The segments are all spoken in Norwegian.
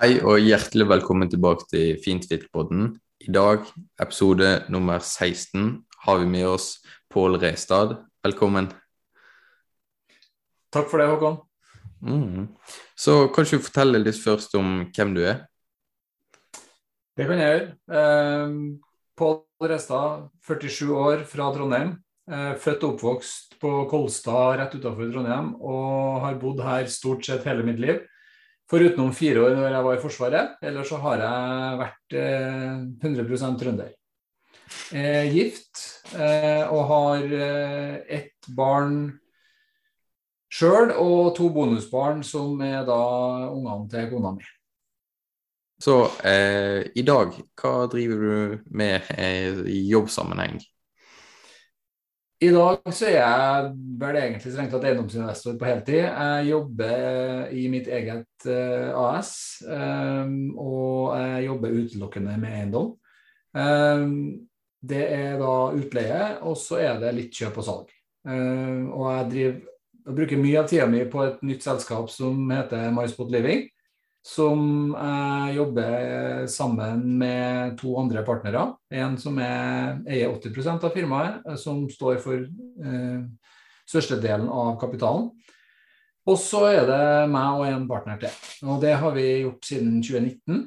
Hei og hjertelig velkommen tilbake til Fintfit-podden. I dag, episode nummer 16, har vi med oss Pål Restad. Velkommen. Takk for det, Håkon. Mm. Så kan du fortelle litt først om hvem du er? Det kan jeg gjøre. Eh, Pål Restad, 47 år, fra Trondheim. Eh, født og oppvokst på Kolstad rett utenfor Trondheim, og har bodd her stort sett hele mitt liv. Forutenom fire år når jeg var i Forsvaret. Ellers så har jeg vært eh, 100 trønder. Eh, gift eh, og har eh, ett barn sjøl og to bonusbarn som er da ungene til kona mi. Så eh, i dag, hva driver du med eh, i jobbsammenheng? I dag så er jeg vel egentlig strengt tatt eiendomsinvestor på heltid. Jeg jobber i mitt eget uh, AS, um, og jeg jobber utelukkende med eiendom. Det er da utleie, og så er det litt kjøp og salg. Og jeg, driver, jeg bruker mye av tida mi på et nytt selskap som heter MySpot Living som jeg jobber sammen med to andre partnere. En som er, eier 80% av firmaet, eh, som står for eh, størstedelen av kapitalen. Og så er det meg og en partner til. Og det har vi gjort siden 2019.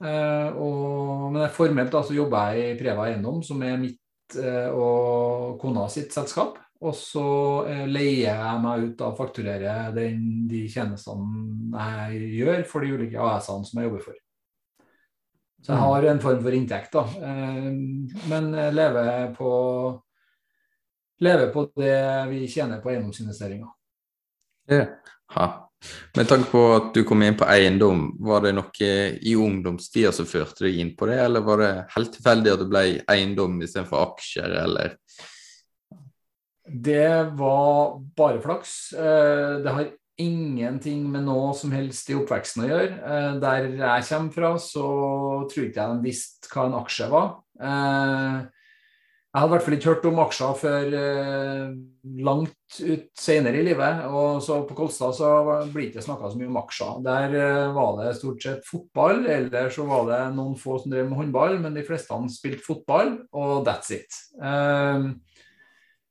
Eh, og, men formelt da, så jobber jeg i Preva Eiendom, som er mitt eh, og kona sitt selskap. Og så eh, leier jeg meg ut og fakturerer den, de tjenestene jeg gjør for de ulike AS-ene som jeg jobber for. Så jeg mm. har en form for inntekt, da. Eh, men lever på, lever på det vi tjener på eiendomsinvesteringer. Ja. Med tanke på at du kom inn på eiendom, var det noe i ungdomstida som førte deg inn på det, eller var det helt tilfeldig at det ble eiendom istedenfor aksjer, eller det var bare flaks. Eh, det har ingenting med noe som helst i oppveksten å gjøre. Eh, der jeg kommer fra, så tror ikke jeg de visste hva en aksje var. Eh, jeg hadde i hvert fall ikke hørt om aksjer før langt ut senere i livet. Og så på Kolstad så blir det ikke snakka så mye om aksjer. Der var det stort sett fotball, eller så var det noen få som drev med håndball, men de fleste spilte fotball, og that's it.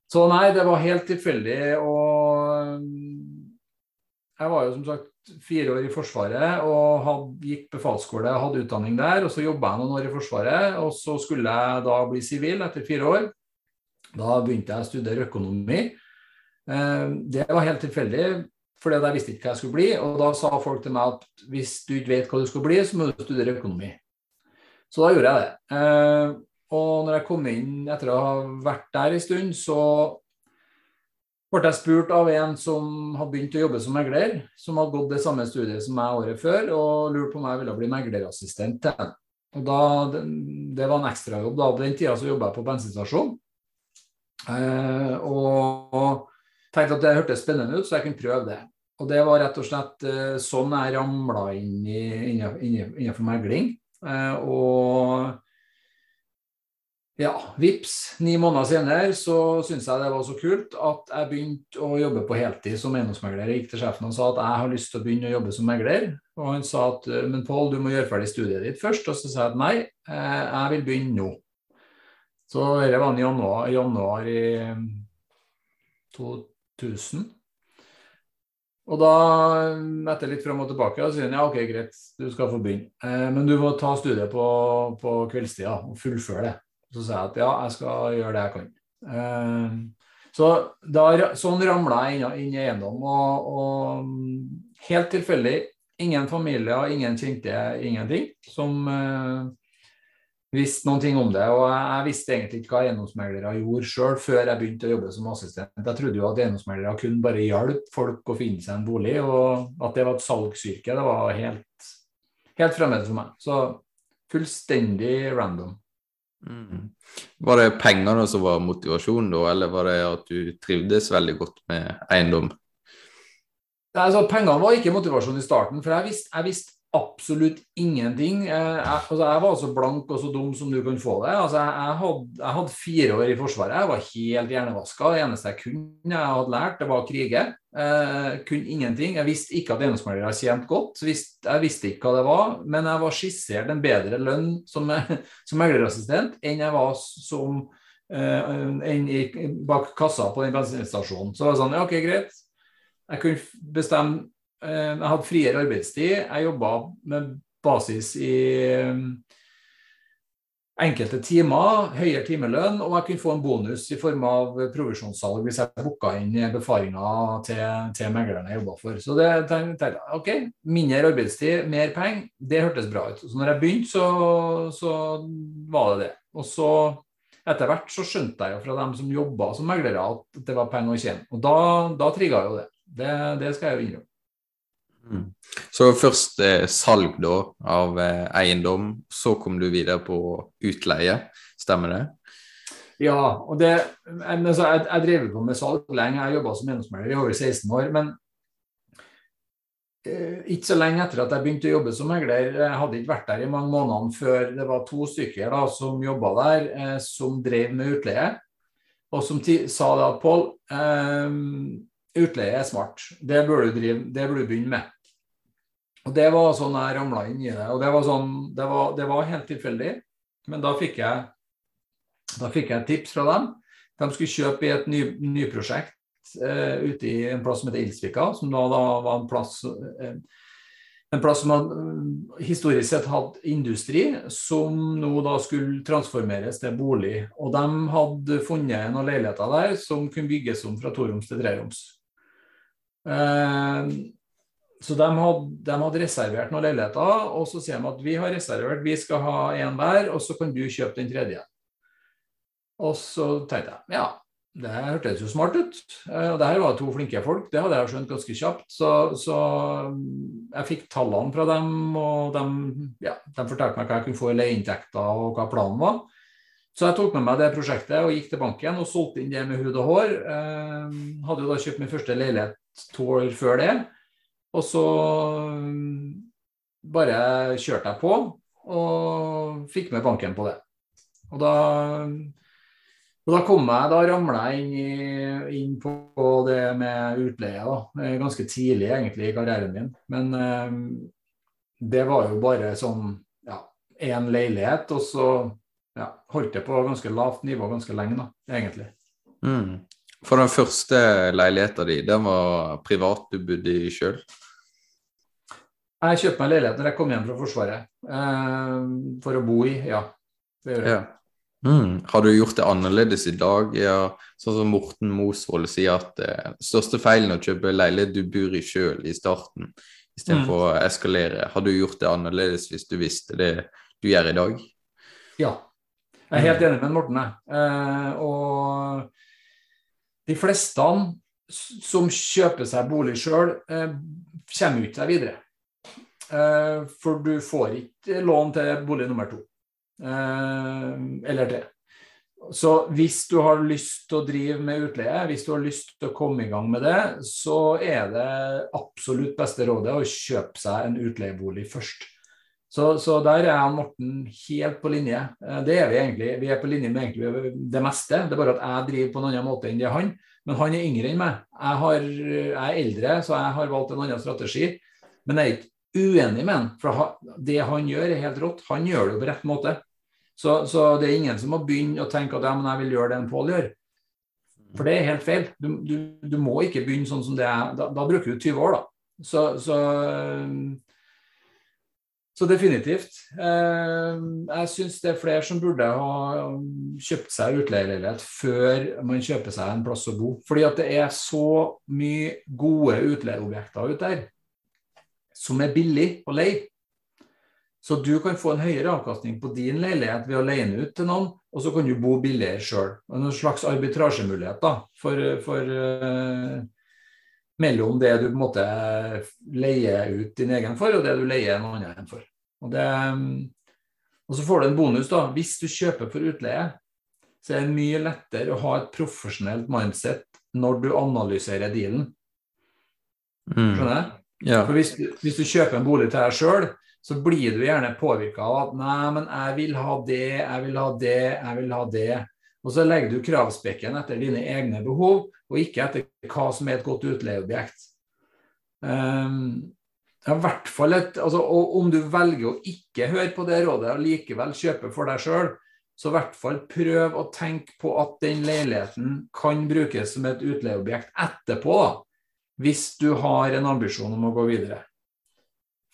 Så nei, det var helt tilfeldig. Og jeg var jo som sagt fire år i Forsvaret og hadde, gikk befalsskole, hadde utdanning der. Og så jobba jeg noen år i Forsvaret, og så skulle jeg da bli sivil etter fire år. Da begynte jeg å studere økonomi. Eh, det var helt tilfeldig, for jeg visste ikke hva jeg skulle bli. Og da sa folk til meg at hvis du ikke vet hva du skal bli, så må du studere økonomi. Så da gjorde jeg det. Og når jeg kom inn etter å ha vært der en stund, så ble jeg spurt av en som hadde begynt å jobbe som megler, som hadde gått det samme studiet som meg året før, og lurte på om jeg ville bli meglerassistent til ham. Og da, Det var en ekstrajobb. da, På den tida så jobba jeg på bensinstasjon. Eh, og tenkte at det hørtes spennende ut, så jeg kunne prøve det. Og det var rett og slett eh, sånn jeg ramla inn i, innenfor megling. Eh, og ja, vips, ni måneder senere så syntes jeg det var så kult at jeg begynte å jobbe på heltid som eiendomsmegler. Jeg gikk til sjefen og sa at jeg har lyst til å begynne å jobbe som megler. Og han sa at men Pål, du må gjøre ferdig studiet ditt først. Og så sa jeg at nei, eh, jeg vil begynne nå. Så det var i januar, januar i 2000. Og da, etter litt fram og tilbake, sier han ja, ok, greit, du skal få begynne. Eh, men du må ta studiet på, på kveldstida og fullføre det. Så sa jeg at ja, jeg skal gjøre det jeg kan. Uh, så da, sånn ramla jeg inn i eiendom. Og, og, helt tilfeldig, ingen familier, ingen kjente, ingenting, som uh, visste noen ting om det. Og jeg, jeg visste egentlig ikke hva eiendomsmeglere gjorde sjøl før jeg begynte å jobbe som assistent. Jeg trodde jo at eiendomsmeglere kunne bare hjelpe folk å finne seg en bolig, og at det var et salgsyrke, det var helt, helt fremmed for meg. Så fullstendig random. Mm. Var det pengene som var motivasjonen da, eller var det at du trivdes veldig godt med eiendom? Nei, Altså, pengene var ikke motivasjon i starten, for jeg visste, jeg visste absolutt ingenting. Jeg, altså, jeg var så blank og så dum som du kan få det. Altså, jeg, hadde, jeg, hadde, fire år i Forsvaret. Jeg var helt hjernevaska. Det eneste jeg kunne jeg hadde lært, det var å krige. Jeg kunne ingenting. Jeg visste ikke at eiendomsmeglere tjente godt. Jeg visste ikke hva det var, men jeg var skissert en bedre lønn som, som meglerassistent enn jeg var som i, bak kassa på den bensinstasjonen. Så det var sånn, ja, ok, greit. Jeg kunne bestemme Eh, jeg hadde friere arbeidstid. Jeg jobba med basis i eh, enkelte timer, høyere timelønn, og jeg kunne få en bonus i form av provisjonssalg hvis jeg booka inn befaringer til, til meglerne jeg jobba for. Så det tenkte jeg OK, mindre arbeidstid, mer penger, det hørtes bra ut. Så når jeg begynte, så, så var det det. Og så etter hvert så skjønte jeg jo fra dem som jobba som meglere at det var penger å tjene. Og da, da trigga jo det. det. Det skal jeg jo innrømme. Mm. Så først eh, salg da av eh, eiendom, så kom du videre på utleie, stemmer det? Ja, og det, jeg, jeg, jeg drev på med salg lenge, jeg jobba som eiendomsmegler i over 16 år. Men eh, ikke så lenge etter at jeg begynte å jobbe som megler, jeg hadde ikke vært der i mange måneder før det var to stykker da, som jobba der, eh, som drev med utleie. Og som sa da at Pål, eh, utleie er smart, det bør du, drive, det bør du begynne med. Og Det var sånn jeg ramla inn i det. Og det var, sånn, det var, det var helt tilfeldig. Men da fikk, jeg, da fikk jeg et tips fra dem. De skulle kjøpe i et ny, nyprosjekt uh, ute i en plass som heter Ilsvika, som da, da var en plass uh, en plass som hadde, uh, historisk sett hadde industri, som nå da skulle transformeres til bolig. Og de hadde funnet noen leiligheter der som kunne bygges om fra toroms til treroms. Uh, så de hadde, de hadde, reservert noen leiligheter, og så sier de at vi har reservert, vi skal ha en hver, og så kan du kjøpe den tredje. Og så tenkte jeg ja, det hørtes jo smart ut. Eh, og det her var to flinke folk, det hadde jeg skjønt ganske kjapt. Så, så jeg fikk tallene fra dem, og de, ja, de, fortalte meg hva jeg kunne få i leieinntekter, og hva planen var. Så jeg tok med meg det prosjektet og gikk til banken og solgte inn det med hud og hår. Eh, hadde jo da kjøpt min første leilighet to år før det. Og så mm, bare kjørte jeg på og fikk med banken på det. Og da, og da kom jeg, da ramla jeg inn, inn, på det med utleie da, eh, ganske tidlig egentlig i karrieren min. Men eh, det var jo bare sånn ja, én leilighet, og så ja, holdt det på ganske lavt nivå ganske lenge, da, egentlig. Mm. For den første leiligheten din, den var privat, du bodde i sjøl? Jeg kjøpte meg leilighet når jeg kom hjem fra Forsvaret, eh, for å bo i, ja. Det gjør jeg. Ja. Mm. Har du gjort det annerledes i dag? Ja, sånn som Morten Mosvold sier at eh, største feilen å kjøpe leilighet du bor i sjøl i starten, istedenfor mm. å eskalere. Har du gjort det annerledes hvis du visste det du gjør i dag? Ja, jeg er helt enig med Morten. Eh, og de fleste som kjøper seg bolig sjøl, eh, kommer ikke seg videre. Eh, for du får ikke lån til bolig nummer to. Eh, eller tre. Så hvis du har lyst til å drive med utleie, hvis du har lyst til å komme i gang med det, så er det absolutt beste rådet å kjøpe seg en utleiebolig først. Så, så, der er han Morten helt på linje. Det er vi egentlig. Vi er på linje med det meste. Det er bare at jeg driver på en annen måte enn det er han. Men han er yngre enn meg. Jeg, har, jeg, er eldre, så jeg har valgt en annen strategi. Men jeg er ikke uenig med han. For det han gjør, er helt rått. Han gjør det på rett måte. Så, så, det er ingen som må begynne å tenke at ja, men jeg vil gjøre det en Pål gjør. For det er helt feil. Du, du, du, må ikke begynne sånn som det er. Da, da bruker du 20 år, da. Så, så så definitivt. Eh, jeg syns det er flere som burde ha kjøpt seg utleieleilighet før man kjøper seg en plass å bo. Fordi at det er så mye gode utleieobjekter ute der som er billig å leie. Så du kan få en høyere avkastning på din leilighet ved å leie den ut til noen, og så kan du bo billigere sjøl. En slags arbitrasjemulighet da, for, for uh, mellom det du på en måte leier ut din egen for, og det du leier en annen for. Og, det, og, så får du en bonus, da. Hvis du kjøper for utleie, så er det mye lettere å ha et profesjonelt mindset når du analyserer dealen. Mm. Skjønner jeg? Ja. For hvis, du- hvis du kjøper en bolig til deg sjøl, så blir du gjerne påvirka av at nei, men jeg vil ha det, jeg vil ha det, jeg vil ha det. Og så legger du kravspekken etter dine egne behov, og ikke etter hva som er et godt utleieobjekt. Um, ja, hvert fall et, altså, og om du velger å ikke høre på det rådet og likevel kjøpe for deg sjøl, så i hvert fall prøv å tenke på at den leiligheten kan brukes som et utleieobjekt etterpå, da, hvis du har en ambisjon om å gå videre.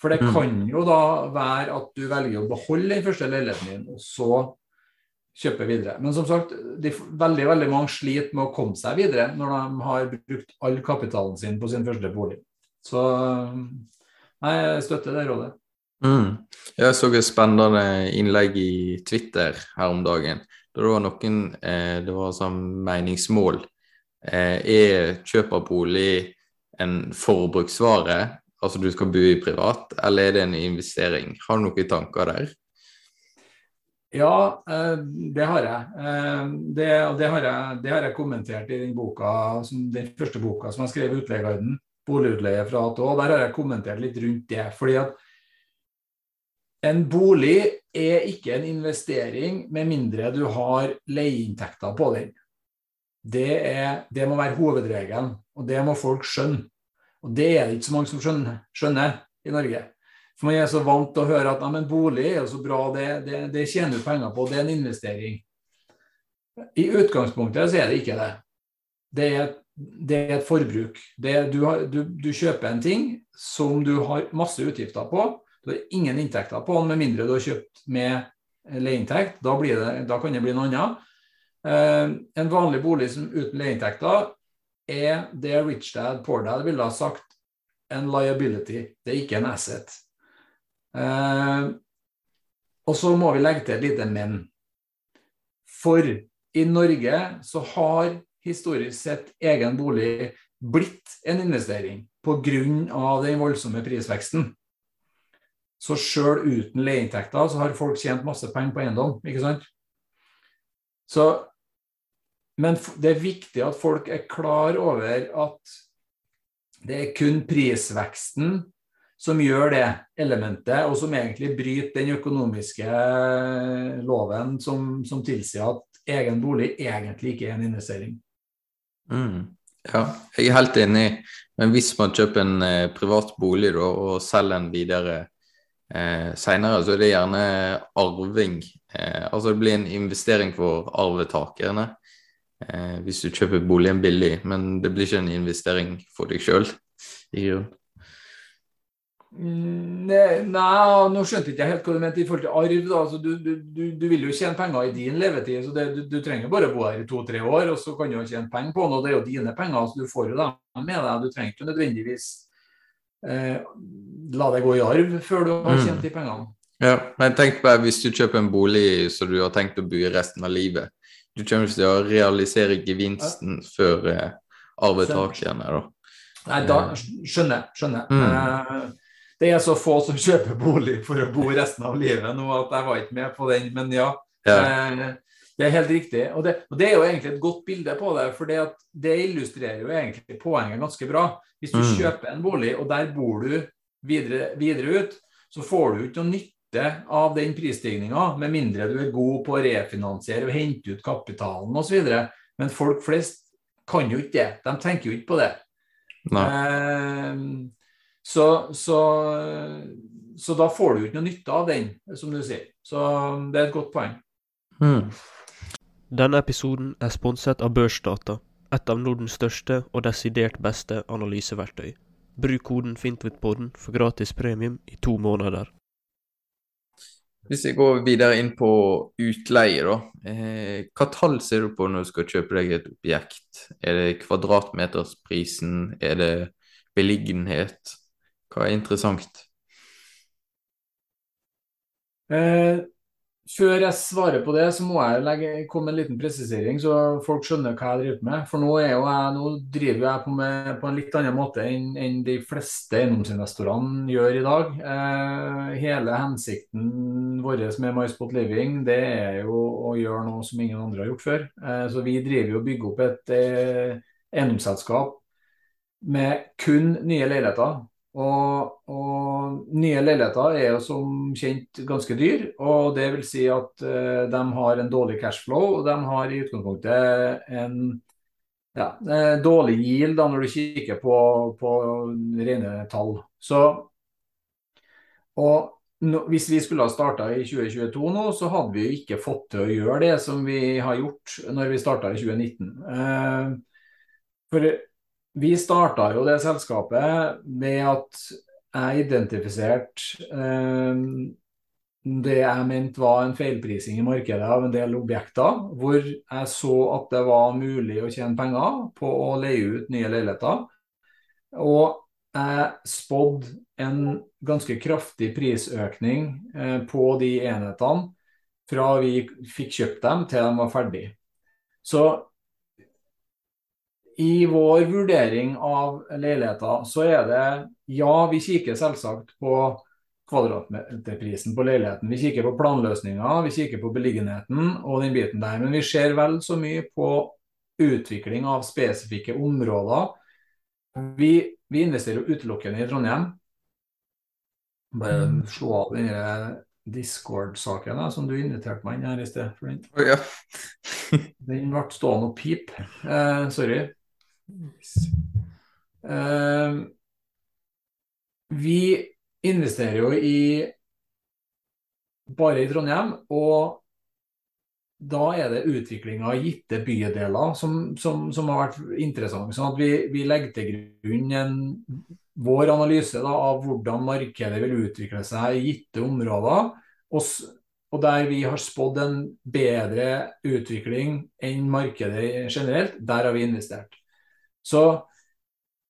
For det Mm. kan jo da være at du velger å beholde den første leiligheten din, og så kjøpe videre. Men som sagt, de, veldig veldig mange sliter med å komme seg videre når de har brukt all kapitalen sin på sin første bolig. Så nei, jeg støtter det rådet. Mm. Jeg så et spennende innlegg i Twitter her om dagen. Da det var noen eh, Det var sånn meningsmål. Eh, er kjøp av bolig en forbruksvare, altså du skal bo i privat, eller er det en investering? Har du noen tanker der? Ja, eh, det har jeg. Eh, Det, det, har jeg det har jeg kommentert i den boka, den første boka som jeg skrev i Utleieguiden, 'Boligutleie fra A til. Der har jeg kommentert litt rundt det. fordi at en bolig er ikke en investering med mindre du har leieinntekter på den. Det, er, det må være hovedregelen, og det må folk skjønne. Og det er det ikke så mange som skjønner, skjønner i Norge. For man er så vant til å høre at men bolig er jo så bra, det, det, det tjener du penger på, det er en investering. I utgangspunktet så er det ikke det. Det er, det er et forbruk. Det, du, har, du, du kjøper en ting som du har masse utgifter på. Du har ingen inntekter på den, med mindre du har kjøpt med leieinntekt. Da, da kan det bli noe annet. Eh, en vanlig bolig som uten leieinntekter er det Rich Dad Poor Dad ville ha sagt en liability. Det er ikke en asset. Eh, og så må vi legge til et lite men. For i Norge så har historisk sett egen bolig blitt en investering pga. den voldsomme prisveksten. Så sjøl uten leieinntekter så har folk tjent masse penger på eiendom, ikke sant? Så, men det er viktig at folk er klar over at det er kun prisveksten som gjør det elementet, og som egentlig bryter den økonomiske loven som, som tilsier at egen bolig egentlig ikke er en investering. Mm. Ja, jeg er helt enig. Men hvis man kjøper en eh, privat bolig da, og selger den videre eh, senere, så er det gjerne arving. Eh, altså det blir en investering for arvetakerne eh, hvis du kjøper boligen billig, men det blir ikke en investering for deg sjøl. i Nei, nei, nå skjønte jeg ikke helt hva du mente i forhold til arv. altså, du, du, du, vil jo tjene penger i din levetid, så det, du, du trenger bare å bo her i to-tre år, og så kan du jo tjene penger på den, og det er jo dine penger, så du får jo dem med deg. Du trenger ikke nødvendigvis eh, la det gå i arv før du har Mm. tjent de pengene. Ja, men tenk bare hvis du kjøper en bolig som du har tenkt å bo i resten av livet. Du kommer ikke til å realisere gevinsten før eh, arvetakerne, da. Nei, da skjønner jeg. Skjønner. Mm. Eh, det er så få som kjøper bolig for å bo resten av livet nå at jeg var ikke med på den, men ja. Ja. Eh, Det er helt riktig. Og det, og det er jo egentlig et godt bilde på det, for det, at det illustrerer jo egentlig poenget ganske bra. Hvis du Mm. kjøper en bolig, og der bor du videre, videre ut, så får du ikke noe nytte av den prisstigninga, med mindre du er god på å refinansiere og hente ut kapitalen osv. Men folk flest kan jo ikke det. De tenker jo ikke på det. Nei. Eh, så, så, så da får du ikke noe nytte av den, som du sier. Så det er et godt poeng. Mm. Denne episoden er sponset av Børsdata, et av Nordens største og desidert beste analyseverktøy. Bruk koden FINTVITPODDEN for gratis premium i to måneder. Hvis jeg går videre inn på utleie, da. Eh, hva tall ser du på når du skal kjøpe deg et objekt? Er det kvadratmetersprisen? Er det beliggenhet? Hva er interessant? Eh, før jeg svarer på det, så må jeg legge, komme en liten presisering, så folk skjønner hva jeg driver med. For nå, jeg, nå driver jeg på, med, på en litt annen måte enn, enn de fleste eiendomsinvestorene gjør i dag. Eh, hele hensikten vår med MySpot Living det er jo å gjøre noe som ingen andre har gjort før. Eh, så vi driver jo og bygger opp et eh, eiendomsselskap med kun nye leiligheter. Og, og, nye leiligheter er jo som kjent ganske dyr, og det vil si at uh, de har en dårlig cashflow. Og de har i utgangspunktet en ja, dårlig yield da, når du kikker på, på rene tall. Så, og no, hvis vi skulle ha starta i 2022 nå, så hadde vi ikke fått til å gjøre det som vi har gjort når vi starta i 2019. Uh, for vi starta jo det selskapet med at jeg identifiserte eh, det jeg mente var en feilprising i markedet av en del objekter, hvor jeg så at det var mulig å tjene penger på å leie ut nye leiligheter. Og jeg spådde en ganske kraftig prisøkning eh, på de enhetene fra vi fikk kjøpt dem til de var ferdige. Så i vår vurdering av leiligheter, så er det ja, vi kikker selvsagt på kvadratmeterprisen på leiligheten. Vi kikker på planløsninger, vi kikker på beliggenheten og den biten der. Men vi ser vel så mye på utvikling av spesifikke områder. Vi, vi investerer jo utelukkende i Trondheim. Bare mm. slå av den Discord-saken som du inviterte meg inn her i sted. Den, oh, ja. den ble stående og pip. Eh, sorry. Uh, vi investerer jo i bare i Trondheim, og da er det utvikling av gitte bydeler som, som, som, har vært interessant. sånn at vi, vi legger til grunn en, vår analyse da, av hvordan markedet vil utvikle seg i gitte områder. Og, og der vi har spådd en bedre utvikling enn markedet generelt, der har vi investert. Så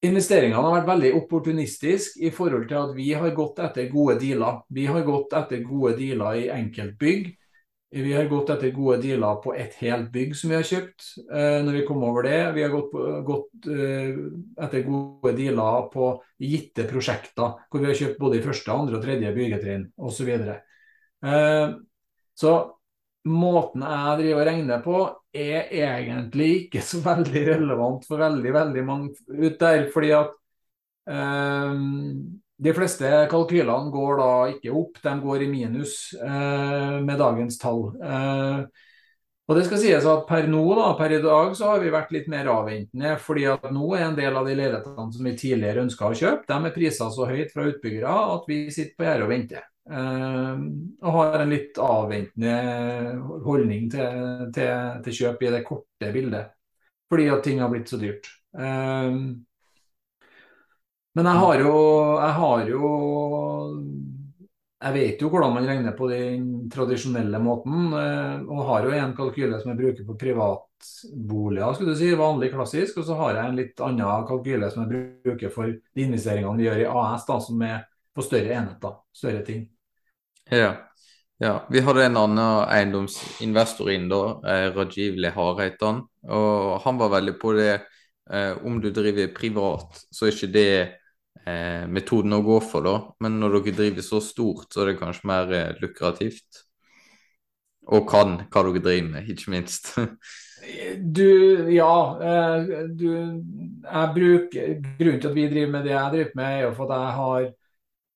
investeringene har vært veldig opportunistisk i forhold til at vi har gått etter gode dealer. Vi har gått etter gode dealer i enkeltbygg. Vi har gått etter gode dealer på et helt bygg som vi har kjøpt eh, når vi kom over det. Vi har gått, gått eh, etter gode dealer på gitte prosjekter hvor vi har kjøpt både i første, andre og tredje byggetrinn osv. Så, eh, så måten jeg driver og regner på, er egentlig ikke så veldig relevant for veldig veldig mange ut der. fordi at um, de fleste kalkylene går da ikke opp, de går i minus uh, med dagens tall. Uh, og det skal sies at Per nå, da, per i dag så har vi vært litt mer avventende. fordi at nå er en del av de leilighetene som vi tidligere ønska å kjøpe, de er prisa så høyt fra utbyggere at vi sitter på gjerdet og venter. Uh, og har en litt avventende holdning til, til, til, kjøp i det korte bildet. Fordi at ting har blitt så dyrt. Uh, men jeg har jo Jeg har jo Jeg vet jo hvordan man regner på den tradisjonelle måten. Uh, og har jo en kalkyle som jeg bruker på privatboliger, skulle du si, vanlig klassisk. Og så har jeg en litt annen kalkyle som jeg bruker for de investeringene vi gjør i AS, da, som er på større enheter, større ting. Ja. ja. Vi hadde en annen eiendomsinvestor inn da, eh, Rajiv Lehareitan. Og han var veldig på det eh, om du driver privat, så er ikke det eh, metoden å gå for, da. Men når dere driver så stort, så er det kanskje mer eh, lukrativt. Og kan hva dere driver med, ikke minst. Du, ja. Eh, du, jeg bruker, grunnen til at vi driver med det jeg driver med, er jo for at jeg har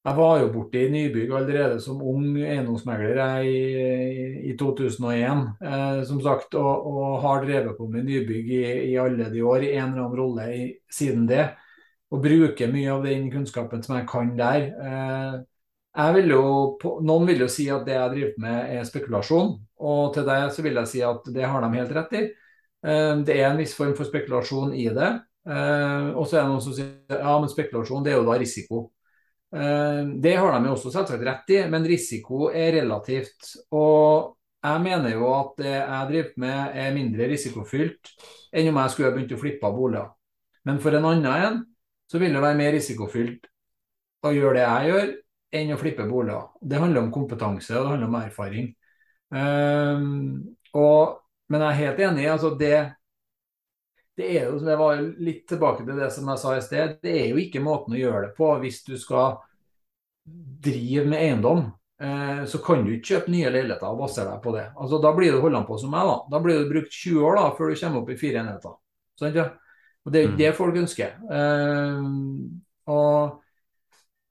jeg var jo borte i nybygg allerede som ung eiendomsmegler i, i 2001, eh, som sagt, og, og, har drevet på med nybygg i, i, alle de år, i en eller annen rolle i, siden det. Og bruker mye av den kunnskapen som jeg kan der. Eh, jeg vil jo, noen vil jo si at det jeg driver med er spekulasjon, og til deg så vil jeg si at det har de helt rett i. Eh, det er en viss form for spekulasjon i det. Eh, og så er det noen som sier ja, men spekulasjon det er jo da risiko. Eh, det har de jo også selvsagt rett i, men risiko er relativt. Og jeg mener jo at det jeg driver med er mindre risikofylt enn om jeg skulle begynt å flippe av boliger. Men for en annen en så vil det være mer risikofylt å gjøre det jeg gjør, enn å flippe boliger. Det handler om kompetanse og det handler om erfaring. Um, og, men jeg er helt enig. altså det det er jo, jeg var litt tilbake til det som jeg sa i sted, det er jo ikke måten å gjøre det på hvis du skal drive med eiendom. Eh, så kan du ikke kjøpe nye leiligheter og basere deg på det. Altså, da blir du holdende på som meg. Da Da blir du brukt 20 år da, før du kommer opp i fire enheter. Sånn, ja? Og Det er jo mm. det folk ønsker. Eh, og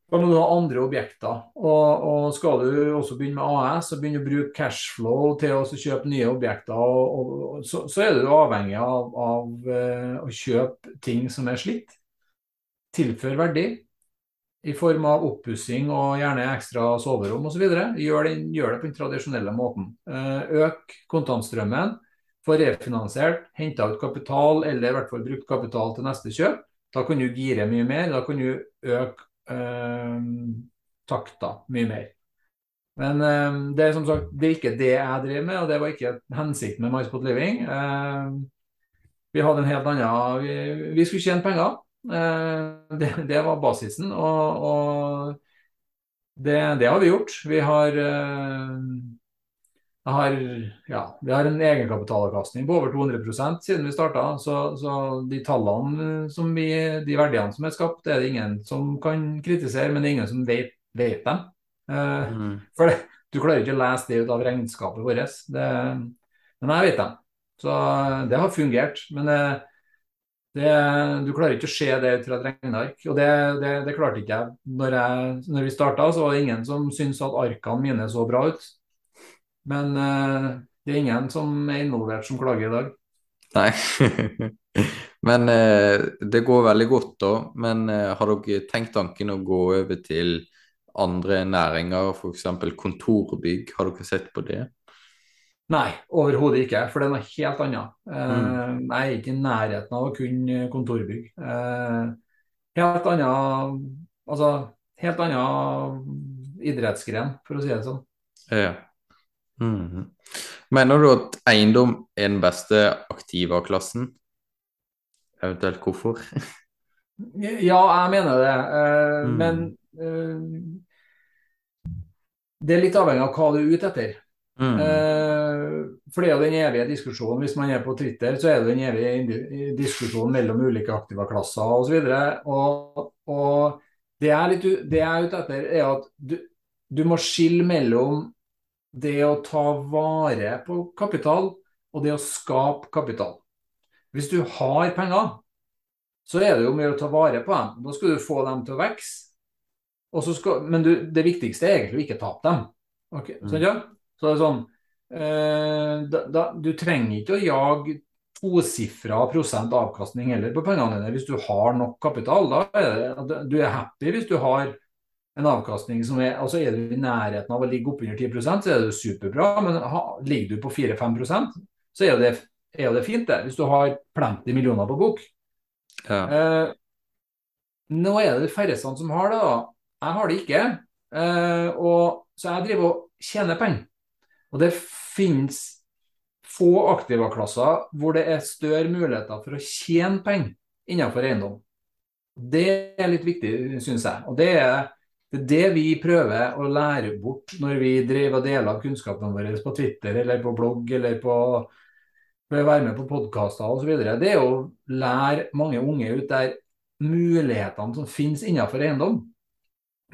Da må du ha andre objekter. Og, og skal du også begynne med AS og begynne å bruke cashflow til å kjøpe nye objekter, og, og, så, så, er du avhengig av, av uh, å kjøpe ting som er slitt. Tilfør verdi i form av oppussing og gjerne ekstra soverom osv. Gjør, gjør det på den tradisjonelle måten. Uh, øk kontantstrømmen. Få refinansiert, henta ut kapital eller i hvert fall brukt kapital til neste kjøp. Da kan du gire mye mer. Da kan du øke eh, takta mye mer. Men eh, det er som sagt det er ikke det jeg driver med, og det var ikke hensikten med MySpot Living. Eh, vi hadde en helt annen Vi, vi skulle tjene penger. Eh, det, det, var basisen. Og, og det, det, har vi gjort. Vi har eh, har, ja, vi har en egenkapitalavkastning på over 200% siden vi starta. Så, så, de tallene som vi, de verdiene som er skapt, det er det ingen som kan kritisere, men det er ingen som vet, vet dem. Uh, mm. For det, du klarer ikke å lese det ut av regnskapet vårt. Det, men jeg vet dem. Så det har fungert. Men det, det, du klarer ikke å se det ut fra et regneark. Og det, det, det klarte ikke jeg. Når, jeg, når vi starta, så var det ingen som syntes at arkene mine så bra ut. Men uh, det er ingen som er involvert som klager i dag. Nei. Men uh, det går veldig godt, da. Men uh, har dere tenkt tanken å gå over til andre næringer, f.eks. kontorbygg? Har dere sett på det? Nei, overhodet ikke. For det er noe helt annet. Mm. Jeg er ikke i nærheten av å kunne kontorbygg. Helt annen Altså, helt annen idrettsgren, for å si det sånn. Ja. Mm. Mener du at eiendom er den beste aktiva-klassen? Eventuelt hvorfor? ja, jeg mener det. Uh, mm. Men uh, det er litt avhengig av hva du er ute etter. Mm. Uh, for det er jo den evige diskusjonen. Hvis man er på Twitter, så er det den evige diskusjonen mellom ulike aktiva-klasser osv. Og, og, og det, jeg er litt, det jeg er ute etter, er at du, du må skille mellom det å ta vare på kapital og det å skape kapital. Hvis du har penger, så er det jo mye å ta vare på dem. Da skal du få dem til å vokse. Skal, men du, det viktigste er egentlig å ikke tape dem. Okay, mm. sånn, ja? Så det er sånn eh, da, da, Du trenger ikke å jage tosifra prosent avkastning heller på pengene dine hvis du har nok kapital. Da er det, du er happy hvis du har en avkastning som er altså Er du i nærheten av å ligge oppunder 10 så er det superbra. Men ha, ligger du på 4-5% så er det, er det, fint, det. Hvis du har plenty millioner på bok. Ja. Eh, nå er det de færreste som har det. da. Jeg har det ikke. Eh, og, så jeg driver og tjener penger. Og det finnes få aktivaklasser hvor det er større muligheter for å tjene penger innenfor eiendom. Det er litt viktig, syns jeg. Og det er det er det vi prøver å lære bort når vi driver og deler av kunnskapene våre på Twitter eller på blogg eller på ved å være med på podkaster osv. Det er å lære mange unge ut der mulighetene som finnes innenfor eiendom.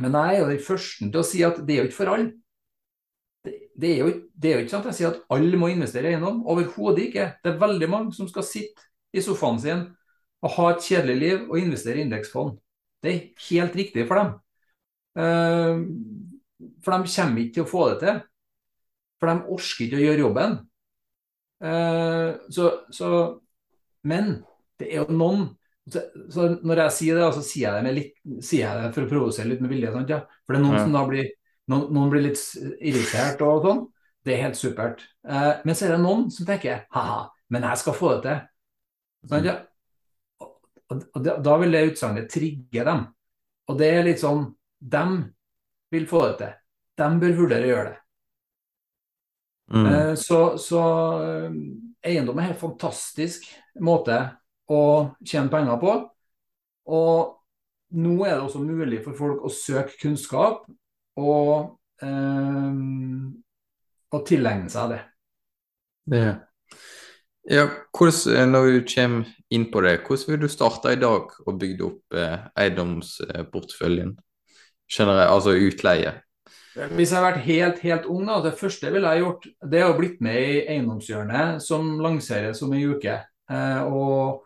Men jeg er jo den første til å si at det er jo ikke for alle. Det, det, er jo, det er jo ikke sant jeg sier at alle må investere i eiendom. Overhodet ikke. Det er veldig mange som skal sitte i sofaen sin og ha et kjedelig liv og investere i indeksfond. Det er helt riktig for dem. Eh, for de kommer ikke til å få det til. For de orker ikke å gjøre jobben. Eh, så, så, men det er jo noen så Når jeg sier det, så sier jeg det, litt, sier jeg det for å provosere litt med vilje. Sant, ja? For det er noen ja. som da blir noen, noen, blir litt irritert og sånn. Det er helt supert. Eh, men så er det noen som tenker ha-ha, men jeg skal få det til. Sånn, ja? og, og da, da vil det utsagnet trigge dem. Og det er litt sånn de vil få det til. De bør vurdere å gjøre det. Mm. Eh, så, så eh, eiendom er en helt fantastisk måte å tjene penger på. Og nå er det også mulig for folk å søke kunnskap og, eh, og tilegne seg det. Ja. ja hvordan, når du kommer inn på det, hvordan vil du starte i dag og bygge opp eh, eiendomsporteføljen? Generelt, altså utleie? Hvis jeg har vært helt helt ung, da, det første ville jeg gjort, det er å blitt med i Eiendomshjørnet, som lanseres om en uke. Eh, og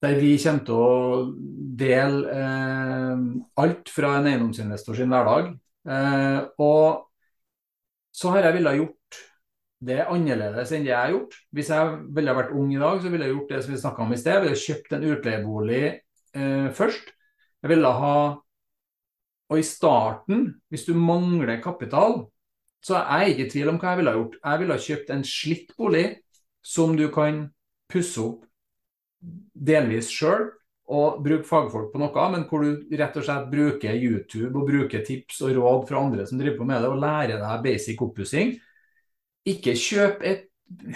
Der vi kommer til å dele eh, alt fra en eiendomsinvestor sin hverdag. Eh, og så har jeg villet gjort det annerledes enn det jeg har gjort. Hvis jeg ville vært ung i dag, så ville jeg gjort det som vi snakka om i sted. Jeg ville kjøpt en utleiebolig eh, først. Jeg ville ha Og i starten, hvis du mangler kapital, så er jeg ikke i tvil om hva jeg ville ha gjort. Jeg ville ha kjøpt en slitt bolig som du kan pusse opp delvis sjøl og bruke fagfolk på noe, men hvor du rett og slett bruker YouTube og bruker tips og råd fra andre som driver på med det, og lærer deg basic oppussing. Ikke kjøp et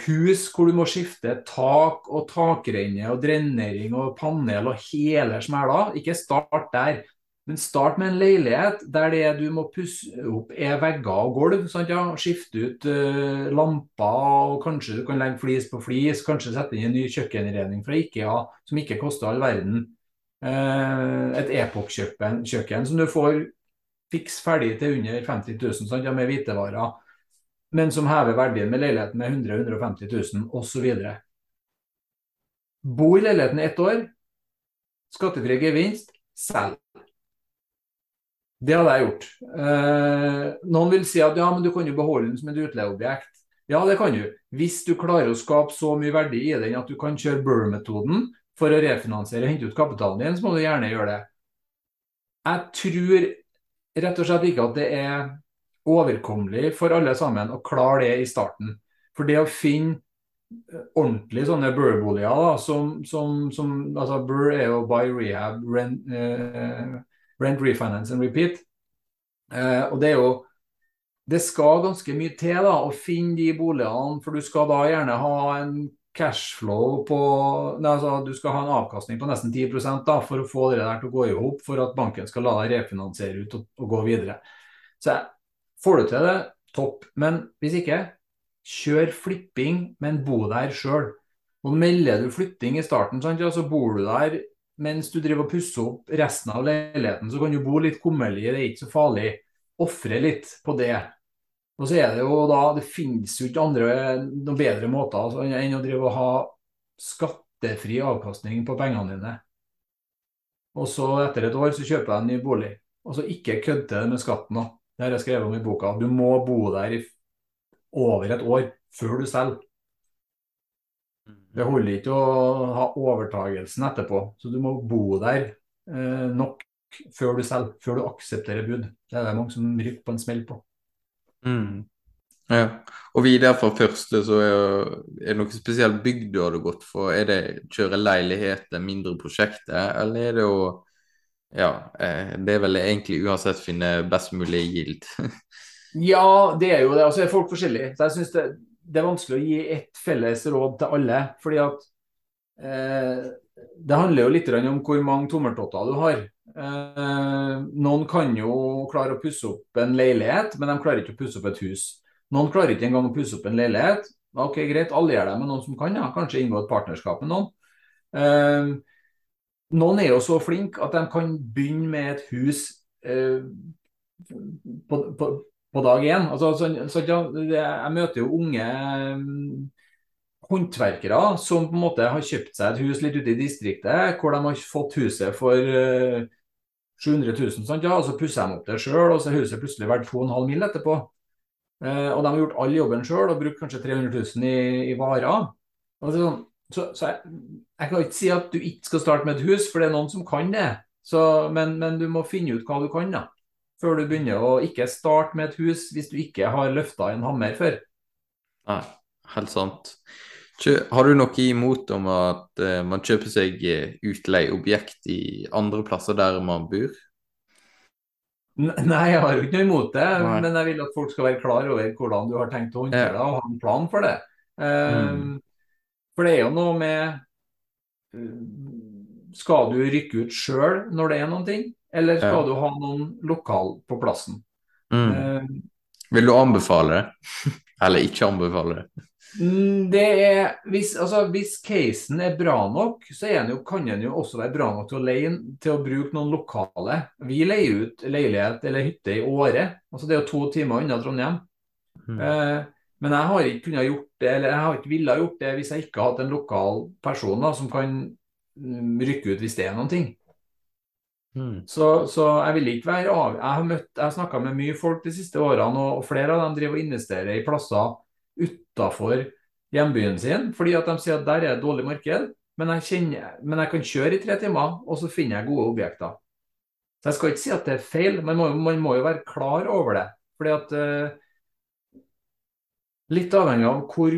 hus hvor du må skifte tak og takrenne og drenering og panel og hele smæla. Ikke start der. Men start med en leilighet der det du må pusse opp er vegger og gulv. Sant, ja? Skifte ut uh, lamper, og kanskje du kan legge flis på flis. Kanskje sette inn en ny kjøkkeninnredning fra Ikea som ikke koster all verden. Uh, et epokkjøkken som du får fiks ferdig til under 50 000 sant, ja, med hvitevarer. Men som hever verdien med leiligheten med 100 000-150 000 osv. Bo i leiligheten ett år. Skattefri gevinst. Selg. Det hadde jeg gjort. Eh, noen vil si at ja, men du kan jo beholde den som et utleieobjekt. Ja, det kan du. Hvis du klarer å skape så mye verdi i den at du kan kjøre Burr-metoden for å refinansiere og hente ut kapitalen din, så må du gjerne gjøre det. Jeg tror rett og slett ikke at det er overkommelig for alle sammen å klare det i starten. For det å finne ordentlig sånne Burr-boliger, som, som, som, altså Burr er jo by rehab, rent, eh, rent refinance and repeat. Eh, og det er jo Det skal ganske mye til da, å finne de boligene, for du skal da gjerne ha en cashflow på nei, altså, Du skal ha en avkastning på nesten 10% da, for å få det der til å gå i hop, for at banken skal la deg refinansiere ut og, og gå videre. Så får du til det, topp. Men hvis ikke, kjør flipping, men bo der sjøl. Og melder du flytting i starten, sant, så bor du der mens du driver og pusser opp resten av leiligheten, så kan du bo litt kummerlig, det er ikke så farlig. Ofre litt på det. Og så er det jo da Det finnes jo ikke andre noen bedre måter altså, enn å drive og ha skattefri avkastning på pengene dine. Og så etter et år så kjøper jeg en ny bolig. Og så ikke til det med skatten òg. Det har jeg skrevet om i boka. Du må bo der i over et år før du selger. Det holder ikke å ha overtagelsen etterpå. Så du må bo der eh, nok før du selger, før du aksepterer bud. Det er det mange som rykker på en smell på. Mm. Ja. Og videre fra første, så er, er det noe spesielt bygg du hadde gått for? Er det kjøre leiligheter, mindre prosjekter, eller er det å Ja, eh, det er vel egentlig uansett finne best mulig gild. ja, det er jo det. Altså er folk forskjellige. Så jeg synes det det er vanskelig å gi ett felles råd til alle. fordi at eh, det handler jo litt om hvor mange tommeltotter du har. Eh, noen kan jo klare å pusse opp en leilighet, men de klarer ikke å pusse opp et hus. Noen klarer ikke engang å pusse opp en leilighet. Ok, Greit, alle gjør det med noen som kan, ja. kanskje inngå et partnerskap med noen. Eh, noen er jo så flinke at de kan begynne med et hus eh, på, på, på dag én. Altså, så, så, jeg møter jo unge um, håndverkere som på en måte har kjøpt seg et hus litt ute i distriktet, hvor de har fått huset for uh, 700 000, sant? Ja, og så pusser de opp det sjøl, og så er huset plutselig verdt 2,5 mill. etterpå. Uh, og de har gjort all jobben sjøl og brukt kanskje 300 000 i, i varer. Altså, så, så jeg, jeg, kan ikke si at du ikke skal starte med et hus, for det er noen som kan det. Så, men, men, du må finne ut hva du kan. da før du begynner å ikke starte med et hus hvis du ikke har løfta en hammer før. Nei, helt sant. Har du noe imot om at uh, man kjøper seg eh, utleieobjekt i andre plasser der man bor? Nei, jeg har jo ikke noe imot det, Nei. men jeg vil at folk skal være klar over hvordan du har tenkt å håndtere det, og ha en plan for det. Um, mm. For det er jo noe med Skal du rykke ut sjøl når det er noen ting? Eller skal ja. du ha noen lokal på plassen? Mm. Uh, Vil du anbefale det? Eller ikke anbefale det? Mm, det er, hvis, altså, hvis casen er bra nok, så jo, kan den jo også være bra nok til å, leie, til å bruke noen lokale. Vi leier ut leilighet eller hytte i Åre. Altså, det er jo to timer unna Trondheim. Mm. Uh, men jeg har ikke kunnet gjort det, eller jeg har ikke villet gjort det hvis jeg ikke har hatt en lokal person da, som kan mm, rykke ut hvis det er noen ting. Mm. Så, så jeg vil ikke være av... Jeg har møtt, har snakka med mye folk de siste årene, og, og flere av dem driver og investerer i plasser utafor hjembyen sin, fordi at de sier at der er det dårlig marked. Men jeg, kjenner, men jeg kan kjøre i tre timer, og så finner jeg gode objekter. Så jeg skal ikke si at det er feil, men man man må jo være klar over det. Fordi at uh, Litt avhengig av hvor,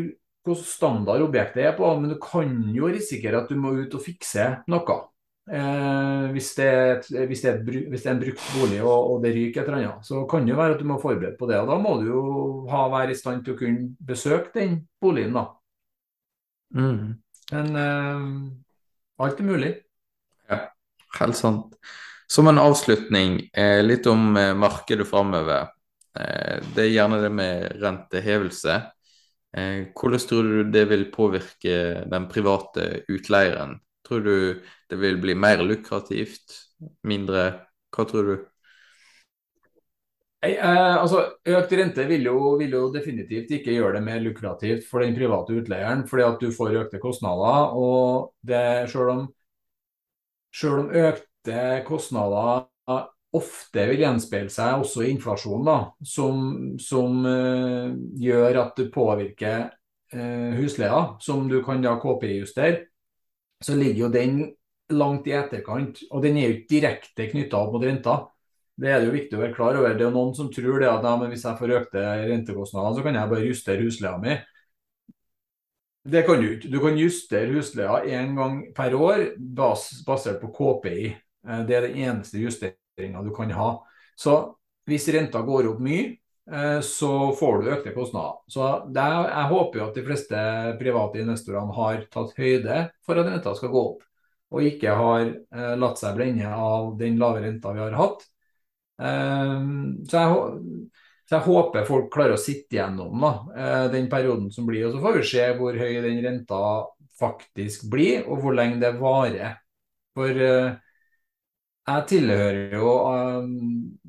hvor standard objektet er på, men du kan jo risikere at du må ut og fikse noe. Eh, hvis, det, et- hvis, det et hvis det er en brukt bolig og, og det ryker et eller annet, så kan det jo være at du må forberede på det. og Da må du jo ha, være i stand til å kunne besøke den boligen. da. Mm. Men eh, alt er mulig. Ja, Helt sant. Som en avslutning, eh, litt om eh, markedet framover. Eh, det er gjerne det med rentehevelse. Eh, hvordan tror du det vil påvirke den private utleieren? Tror du det vil bli mer lukrativt? Mindre? Hva tror du? Nei, eh, altså, Økt rente vil jo, vil jo definitivt ikke gjøre det mer lukrativt for den private utleieren, fordi at du får økte kostnader. og det, selv, om, selv om økte kostnader ofte vil gjenspeile seg også i inflasjon, da, som, som eh, gjør at det påvirker eh, husleia, som du kan da KPI-justere, så ligger jo den langt i etterkant. Og den er jo ikke direkte knytta opp mot renta. Det er det jo viktig å være klar over. Det er jo noen som tror det at ja, men hvis jeg får økte rentekostnader, så kan jeg bare justere husleia mi. Det kan du ikke. Du kan justere husleia én gang per år bas basert på KPI. Eh, Det er den eneste justeringa du kan ha. Så hvis renta går opp mye, så får du økte kostnader. Så det er, jeg håper jo at de fleste private investorene har tatt høyde for at renta skal gå opp, og ikke har eh, latt seg blende av den lave renta vi har hatt. Um, så, jeg, så jeg håper folk klarer å sitte gjennom da, eh, den perioden som blir. Og så får vi se hvor høy den renta faktisk blir, og hvor lenge det varer. For eh, jeg tilhører jo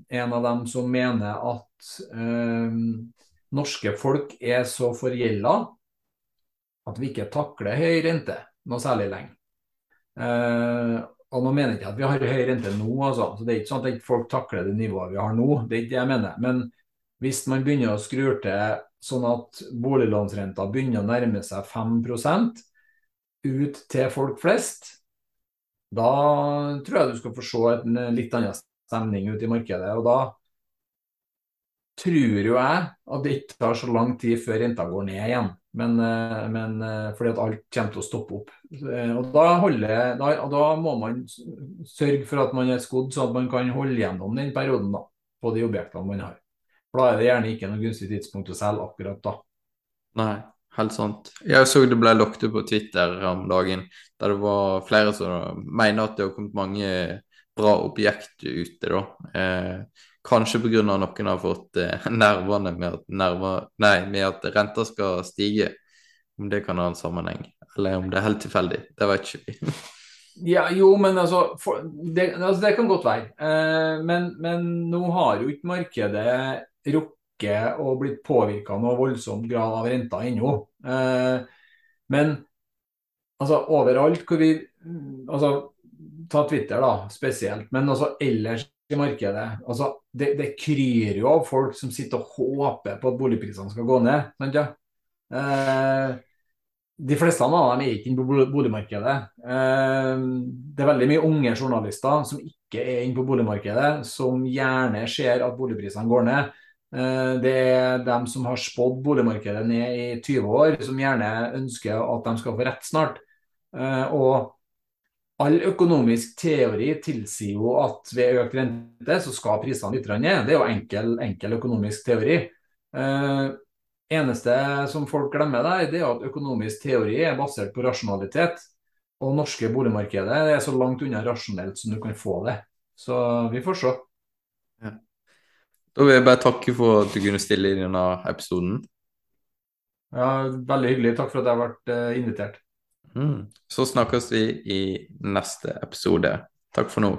en av dem som mener at eh, norske folk er så forgjelda at vi ikke takler høy rente noe særlig lenge. Eh, og nå mener jeg ikke at vi har høy rente nå, altså. Så det er ikke sånn at folk takler det nivået vi har nå. Det er ikke det jeg mener. Men hvis man begynner å skru til sånn at boliglånsrenta begynner å nærme seg 5% ut til folk flest, da tror jeg du skal få se et litt annen stemning ute i markedet. Og da tror jo jeg at det ikke tar så lang tid før renta går ned igjen. Men, eh, men eh, fordi at alt kommer til å stoppe opp. Eh, Og da, holder, da, og da må man sørge for at man er skodd, sånn at man kan holde gjennom den perioden da, på de objektene man har. For da er det gjerne ikke noe gunstig tidspunkt å selge akkurat da. Nei, helt sant. Jeg så det ble lagt ut på Twitter om dagen, der det var flere som mener at det har kommet mange bra objekt ute, da. Eh, kanskje pga. noen har fått eh, nervene med at, nerver, nei, med at renta skal stige. Om det kan ha en sammenheng, eller om det er helt tilfeldig. Det vet ikke vi. Ja, jo, men altså, for, det, altså Det kan godt være. Eh, men, men nå har jo ikke markedet rukket og blitt påvirka noe voldsomt grad av renta ennå. Eh, men altså, overalt hvor vi altså, Ta Twitter, da, spesielt. Men også ellers i markedet. altså Det, det kryr jo av folk som sitter og håper på at boligprisene skal gå ned. sant ja? Eh, de fleste av dem er ikke inne på boligmarkedet. Eh, Det er veldig mye unge journalister som ikke er inne på boligmarkedet, som gjerne ser at boligprisene går ned. Eh, Det er dem som har spådd boligmarkedet ned i 20 år, som gjerne ønsker at de skal få rett snart. Eh, Og all økonomisk teori tilsier jo at ved økt rente så skal prisene litt ned. Det er jo enkel, enkel økonomisk teori. Eh, eneste som folk glemmer der, det er at økonomisk teori er basert på rasjonalitet. Og norske boligmarkedet er så langt unna rasjonelt som du kan få det. Så vi får se. Da vil jeg bare takke for at du kunne stille i denne episoden. Ja, veldig hyggelig. Takk for at jeg ble eh, invitert. Mm. Så snakkes vi i neste episode. Takk for nå.